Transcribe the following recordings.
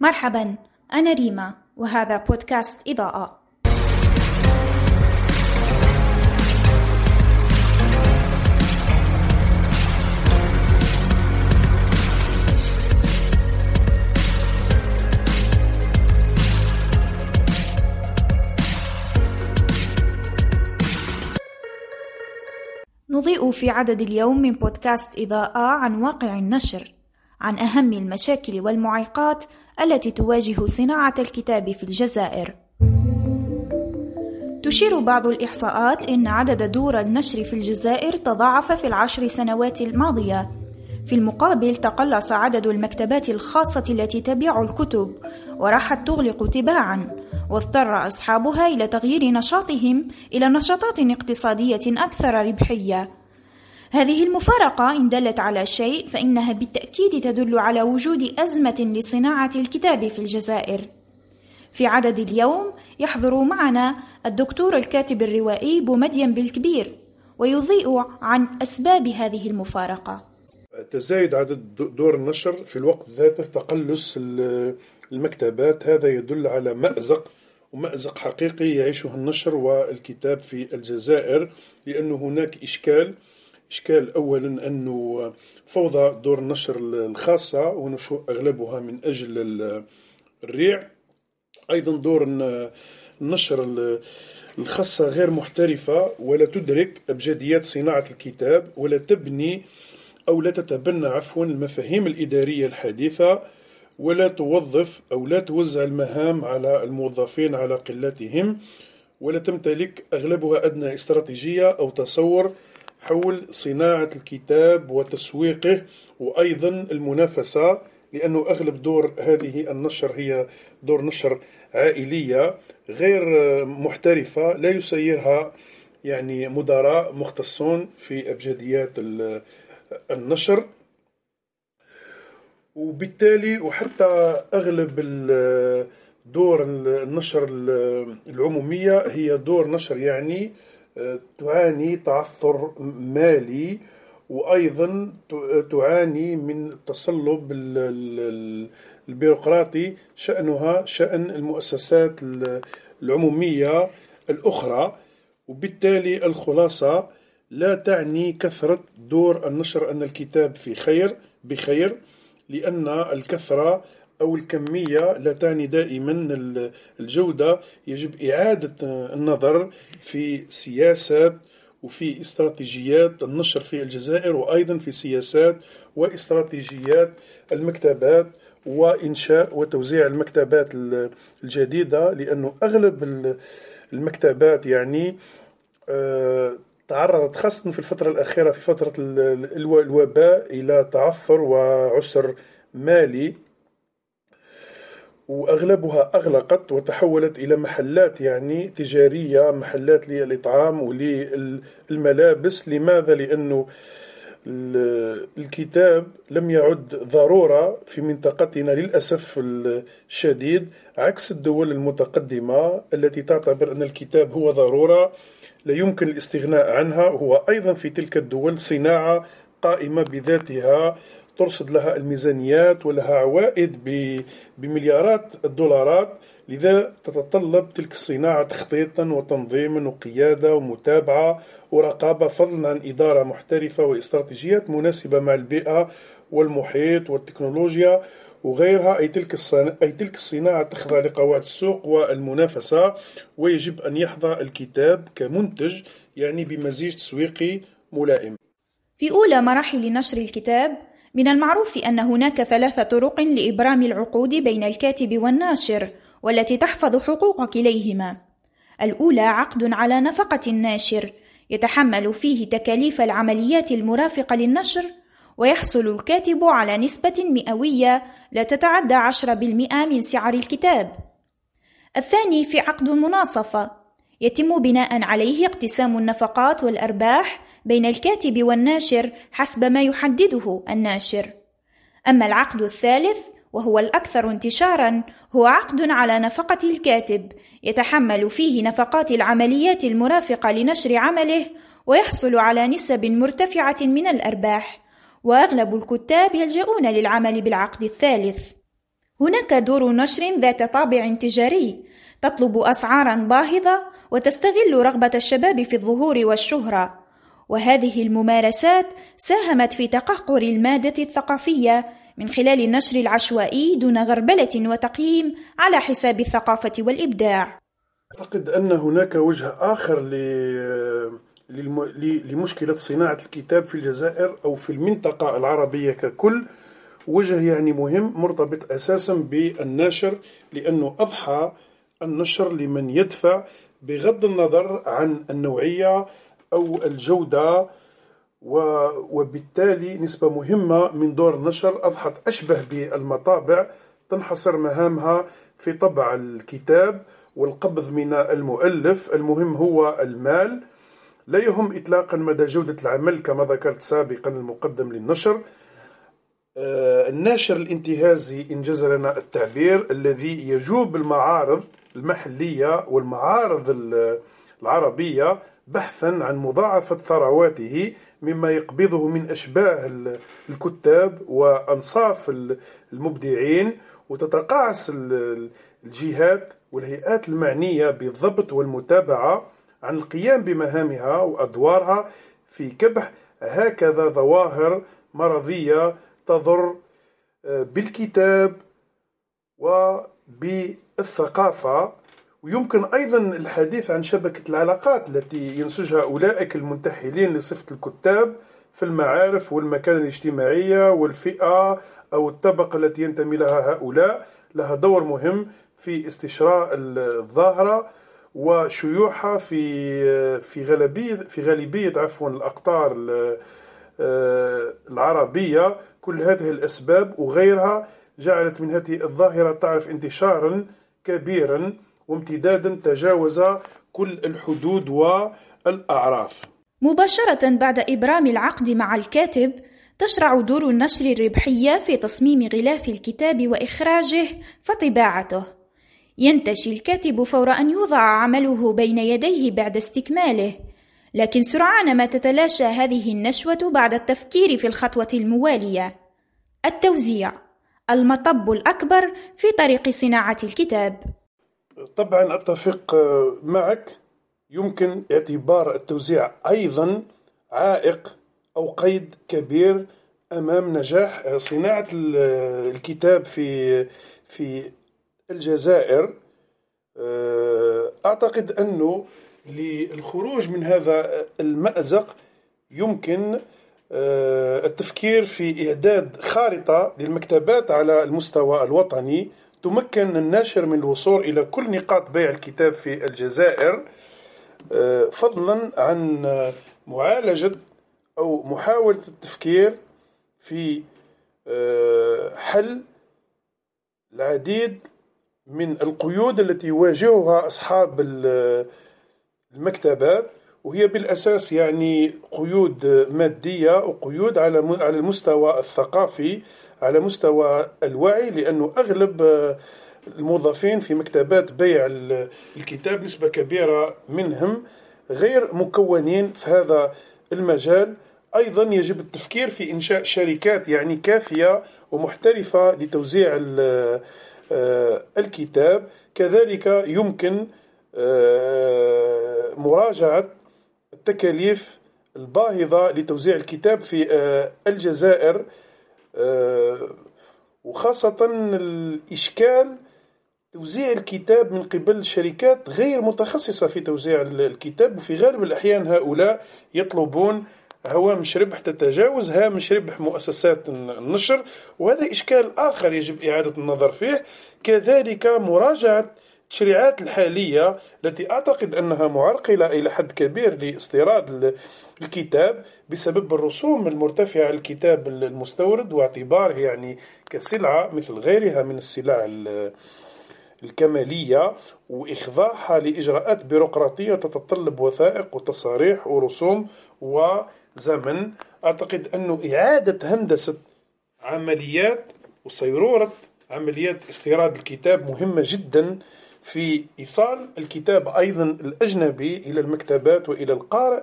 مرحبا أنا ريما وهذا بودكاست إضاءة. نضيء في عدد اليوم من بودكاست إضاءة عن واقع النشر عن أهم المشاكل والمعيقات التي تواجه صناعة الكتاب في الجزائر. تشير بعض الإحصاءات إن عدد دور النشر في الجزائر تضاعف في العشر سنوات الماضية. في المقابل تقلص عدد المكتبات الخاصة التي تبيع الكتب وراحت تغلق تباعًا، واضطر أصحابها إلى تغيير نشاطهم إلى نشاطات اقتصادية أكثر ربحية. هذه المفارقة إن دلت على شيء فإنها بالتأكيد تدل على وجود أزمة لصناعة الكتاب في الجزائر. في عدد اليوم يحضر معنا الدكتور الكاتب الروائي بومدين بالكبير ويضيء عن أسباب هذه المفارقة. تزايد عدد دور النشر في الوقت ذاته تقلص المكتبات هذا يدل على مأزق ومأزق حقيقي يعيشه النشر والكتاب في الجزائر لأن هناك إشكال إشكال أولا أنه فوضى دور النشر الخاصة ونشوء أغلبها من أجل الريع. أيضا دور النشر الخاصة غير محترفة ولا تدرك أبجديات صناعة الكتاب ولا تبني أو لا تتبنى عفوا المفاهيم الإدارية الحديثة ولا توظف أو لا توزع المهام على الموظفين على قلتهم ولا تمتلك أغلبها أدنى استراتيجية أو تصور حول صناعة الكتاب وتسويقه وأيضا المنافسة لأنه أغلب دور هذه النشر هي دور نشر عائلية غير محترفة لا يسيرها يعني مدراء مختصون في أبجديات النشر. وبالتالي وحتى أغلب دور النشر العمومية هي دور نشر يعني تعاني تعثر مالي وأيضا تعاني من التصلب البيروقراطي شأنها شأن المؤسسات العمومية الأخرى. وبالتالي الخلاصة لا تعني كثرة دور النشر أن الكتاب في خير بخير لأن الكثرة أو الكمية لا تعني دائما الجودة يجب إعادة النظر في سياسات وفي استراتيجيات النشر في الجزائر وأيضا في سياسات واستراتيجيات المكتبات وإنشاء وتوزيع المكتبات الجديدة لأنه أغلب المكتبات يعني آه، تعرضت خاصة في الفترة الأخيرة في فترة الوباء إلى تعثر وعسر مالي. وأغلبها أغلقت وتحولت إلى محلات يعني تجارية محلات للإطعام وللملابس. لماذا؟ لأنه الكتاب لم يعد ضرورة في منطقتنا للأسف الشديد عكس الدول المتقدمة التي تعتبر أن الكتاب هو ضرورة لا يمكن الاستغناء عنها. هو أيضا في تلك الدول صناعة قائمة بذاتها ترصد لها الميزانيات ولها عوائد بمليارات الدولارات لذا تتطلب تلك الصناعة تخطيطا وتنظيما وقيادة ومتابعة ورقابة فضلا عن إدارة محترفة واستراتيجيات مناسبة مع البيئة والمحيط والتكنولوجيا وغيرها أي تلك أي تلك الصناعة تخضع لقواعد السوق والمنافسة ويجب أن يحظى الكتاب كمنتج يعني بمزيج تسويقي ملائم. في أولى مراحل نشر الكتاب من المعروف أن هناك ثلاث طرق لإبرام العقود بين الكاتب والناشر والتي تحفظ حقوق كليهما. الأولى عقد على نفقة الناشر يتحمل فيه تكاليف العمليات المرافقة للنشر ويحصل الكاتب على نسبة مئوية لا تتعدى عشرة بالمئة من سعر الكتاب. الثاني في عقد المناصفة يتم بناء عليه اقتسام النفقات والأرباح بين الكاتب والناشر حسب ما يحدده الناشر. أما العقد الثالث وهو الأكثر انتشارا هو عقد على نفقة الكاتب يتحمل فيه نفقات العمليات المرافقة لنشر عمله ويحصل على نسب مرتفعة من الأرباح وأغلب الكتاب يلجؤون للعمل بالعقد الثالث. هناك دور نشر ذات طابع تجاري تطلب أسعارا باهظة وتستغل رغبة الشباب في الظهور والشهرة. وهذه الممارسات ساهمت في تقهقر المادة الثقافية من خلال النشر العشوائي دون غربلة وتقييم على حساب الثقافة والإبداع. أعتقد أن هناك وجه آخر لمشكلة صناعة الكتاب في الجزائر أو في المنطقة العربية ككل وجه يعني مهم مرتبط أساسا بالناشر لأنه أضحى النشر لمن يدفع بغض النظر عن النوعية أو الجودة وبالتالي نسبة مهمة من دور النشر أضحت أشبه بالمطابع تنحصر مهامها في طبع الكتاب والقبض من المؤلف. المهم هو المال. لا يهم إطلاقا مدى جودة العمل كما ذكرت سابقا المقدم للنشر. آه، الناشر الانتهازي إن لنا التعبير الذي يجوب المعارض المحلية والمعارض العربية بحثا عن مضاعفة ثرواته مما يقبضه من أشباه الكتاب وأنصاف المبدعين وتتقاعس الجهات والهيئات المعنية بالضبط والمتابعة عن القيام بمهامها وأدوارها في كبح هكذا ظواهر مرضية تضر آه، بالكتاب وبالثقافة. ويمكن أيضا الحديث عن شبكة العلاقات التي ينسجها أولئك المنتحلين لصفة الكتاب في المعارف والمكان الاجتماعية والفئة أو الطبقة التي ينتمي لها هؤلاء. لها دور مهم في استشراء الظاهرة وشيوعها في في غالبية في غالبية عفوا الأقطار العربية. كل هذه الأسباب وغيرها جعلت من هذه الظاهرة تعرف انتشارا كبيرا. وامتدادا تجاوز كل الحدود والأعراف. مباشرة بعد إبرام العقد مع الكاتب تشرع دور النشر الربحية في تصميم غلاف الكتاب وإخراجه فطباعته. ينتشي الكاتب فور أن يوضع عمله بين يديه بعد استكماله. لكن سرعان ما تتلاشى هذه النشوة بعد التفكير في الخطوة الموالية. التوزيع المطب الأكبر في طريق صناعة الكتاب. طبعا أتفق معك. يمكن اعتبار التوزيع أيضا عائق أو قيد كبير أمام نجاح صناعة الكتاب في في الجزائر. أعتقد أنه للخروج من هذا المأزق يمكن التفكير في إعداد خارطة للمكتبات على المستوى الوطني. تمكن الناشر من الوصول إلى كل نقاط بيع الكتاب في الجزائر آه، فضلا عن معالجة أو محاولة التفكير في آه، حل العديد من القيود التي يواجهها أصحاب المكتبات. وهي بالأساس يعني قيود مادية وقيود على على المستوى الثقافي على مستوى الوعي لأنه أغلب الموظفين في مكتبات بيع الكتاب نسبة كبيرة منهم غير مكونين في هذا المجال. أيضا يجب التفكير في إنشاء شركات يعني كافية ومحترفة لتوزيع آه، الكتاب. كذلك يمكن آه، مراجعة التكاليف الباهظة لتوزيع الكتاب في آه، الجزائر وخاصة الإشكال توزيع الكتاب من قبل شركات غير متخصصة في توزيع الكتاب. وفي غالب الأحيان هؤلاء يطلبون هوامش ربح تتجاوز هامش ربح مؤسسات النشر وهذا إشكال آخر يجب إعادة النظر فيه. كذلك مراجعة التشريعات الحالية التي أعتقد أنها معرقلة إلى حد كبير لاستيراد الكتاب بسبب الرسوم المرتفعة الكتاب المستورد واعتباره يعني كسلعة مثل غيرها من السلع الكمالية وإخضاعها لإجراءات بيروقراطية تتطلب وثائق وتصاريح ورسوم وزمن. أعتقد أنه إعادة هندسة عمليات وصيرورة عمليات استيراد الكتاب مهمة جدا في إيصال الكتاب أيضا الأجنبي إلى المكتبات وإلى القارئ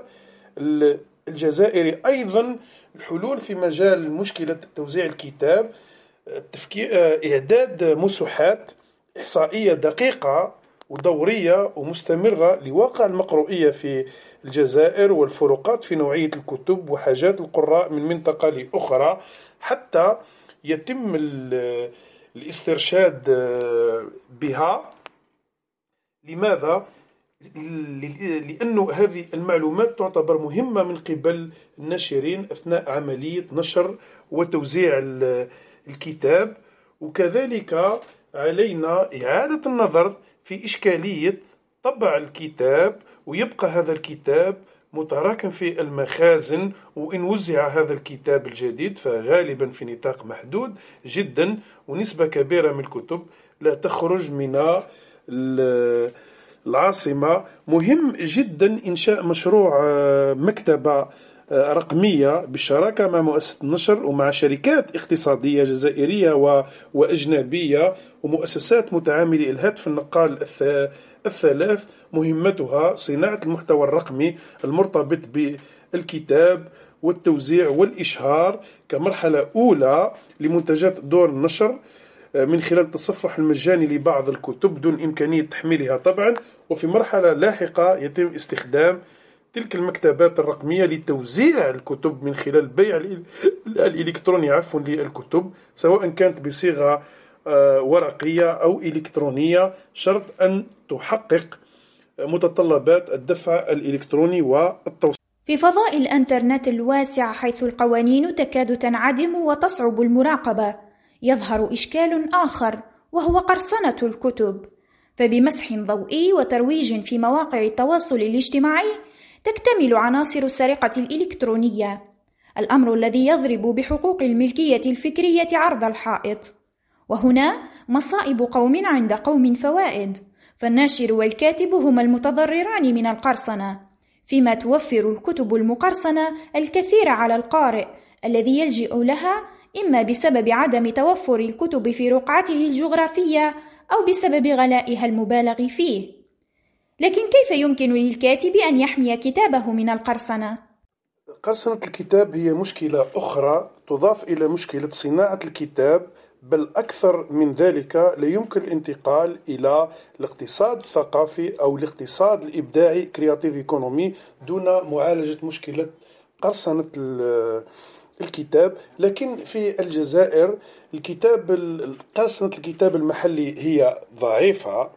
الجزائري. أيضا الحلول في مجال مشكلة توزيع الكتاب إعداد مسوحات إحصائية دقيقة ودورية ومستمرة لواقع المقروئية في الجزائر والفروقات في نوعية الكتب وحاجات القراء من منطقة لأخرى. حتى يتم الاسترشاد بها. لماذا؟ لأن هذه المعلومات تعتبر مهمة من قبل الناشرين أثناء عملية نشر وتوزيع الكتاب وكذلك علينا إعادة النظر في إشكالية طبع الكتاب ويبقى هذا الكتاب متراكم في المخازن وإن وزع هذا الكتاب الجديد فغالبا في نطاق محدود جدا ونسبة كبيرة من الكتب لا تخرج من العاصمة. مهم جدا إنشاء مشروع آه، مكتبة آه، رقمية بالشراكة مع مؤسسة النشر ومع شركات اقتصادية جزائرية وأجنبية ومؤسسات متعاملي الهاتف النقال الثلاث. مهمتها صناعة المحتوى الرقمي المرتبط بالكتاب والتوزيع والإشهار كمرحلة أولى لمنتجات دور النشر. من خلال التصفح المجاني لبعض الكتب دون إمكانية تحميلها طبعا وفي مرحلة لاحقة يتم استخدام تلك المكتبات الرقمية لتوزيع الكتب من خلال البيع الإلكتروني عفوا للكتب سواء كانت بصيغة آه، ورقية أو إلكترونية شرط أن تحقق متطلبات الدفع الإلكتروني والتوصيل. في فضاء الإنترنت الواسع حيث القوانين تكاد تنعدم وتصعب المراقبة. يظهر إشكال آخر وهو قرصنة الكتب. فبمسح ضوئي وترويج في مواقع التواصل الاجتماعي تكتمل عناصر السرقة الإلكترونية، الأمر الذي يضرب بحقوق الملكية الفكرية عرض الحائط. وهنا مصائب قوم عند قوم فوائد، فالناشر والكاتب هما المتضرران من القرصنة، فيما توفر الكتب المقرصنة الكثير على القارئ الذي يلجئ لها إما بسبب عدم توفر الكتب في رقعته الجغرافية أو بسبب غلائها المبالغ فيه. لكن كيف يمكن للكاتب أن يحمي كتابه من القرصنة؟ قرصنة الكتاب هي مشكلة أخرى تضاف إلى مشكلة صناعة الكتاب بل أكثر من ذلك لا يمكن الانتقال إلى الاقتصاد الثقافي أو الاقتصاد الإبداعي كرياتيف ايكونومي دون معالجة مشكلة قرصنة الكتاب لكن في الجزائر الكتاب قرصنة الكتاب المحلي هي ضعيفة.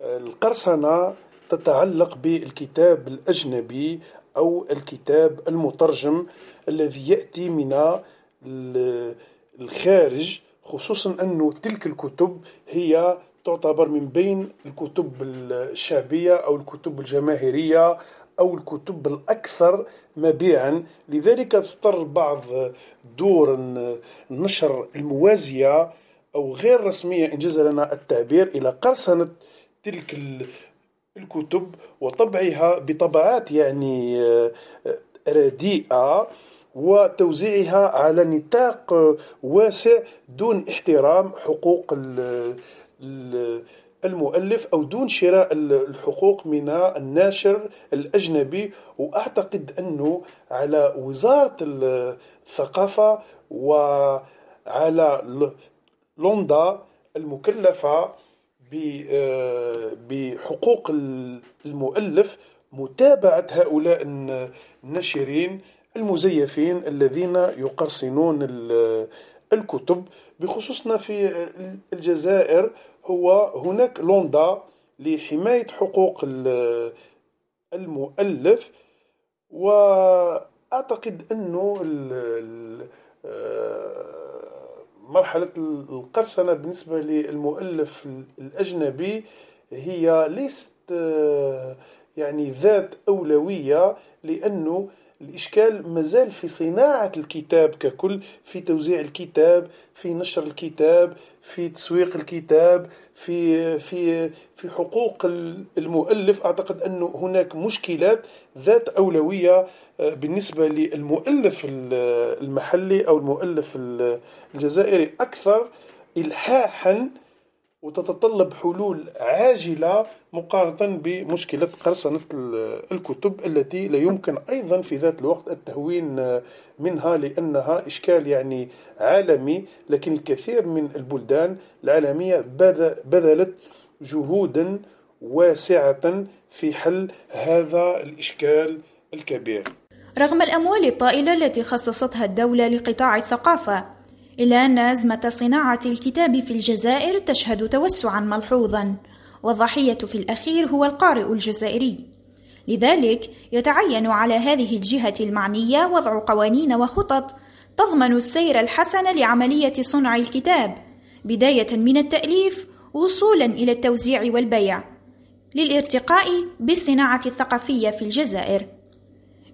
القرصنة تتعلق بالكتاب الأجنبي أو الكتاب المترجم الذي يأتي من الخارج خصوصا أن تلك الكتب هي تعتبر من بين الكتب الشعبية أو الكتب الجماهيرية أو الكتب الأكثر مبيعا. لذلك اضطر بعض دور النشر الموازية أو غير رسمية إن جاز لنا التعبير إلى قرصنة تلك الكتب وطبعها بطبعات يعني آه، رديئة وتوزيعها على نطاق واسع دون احترام حقوق المؤلف أو دون شراء الحقوق من الناشر الأجنبي وأعتقد أنه على وزارة الثقافة وعلى لوندا المكلفة آه، بحقوق المؤلف متابعة هؤلاء الناشرين المزيفين الذين يقرصنون الكتب بخصوصنا في الجزائر هو هناك لوندا لحماية حقوق المؤلف. وأعتقد أنه مرحلة القرصنة بالنسبة للمؤلف الأجنبي هي ليست يعني ذات أولوية لأنه الإشكال مازال في صناعة الكتاب ككل في توزيع الكتاب في نشر الكتاب في تسويق الكتاب في في في حقوق المؤلف. أعتقد أن هناك مشكلات ذات أولوية آه، بالنسبة للمؤلف المحلي أو المؤلف الجزائري. أكثر إلحاحا وتتطلب حلول عاجلة مقارنة بمشكلة قرصنة الكتب التي لا يمكن أيضا في ذات الوقت التهوين منها لأنها إشكال يعني عالمي لكن الكثير من البلدان العالمية بذلت جهودا واسعة في حل هذا الإشكال الكبير. رغم الأموال الطائلة التي خصصتها الدولة لقطاع الثقافة إلا أن أزمة صناعة الكتاب في الجزائر تشهد توسعا ملحوظا. والضحية في الأخير هو القارئ الجزائري. لذلك يتعين على هذه الجهة المعنية وضع قوانين وخطط تضمن السير الحسن لعملية صنع الكتاب بداية من التأليف وصولا إلى التوزيع والبيع للارتقاء بالصناعة الثقافية في الجزائر.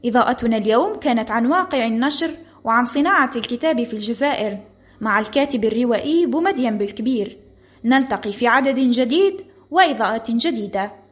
إضاءتنا اليوم كانت عن واقع النشر وعن صناعة الكتاب في الجزائر مع الكاتب الروائي بومدين بالكبير. نلتقي في عدد جديد وإضاءة جديدة.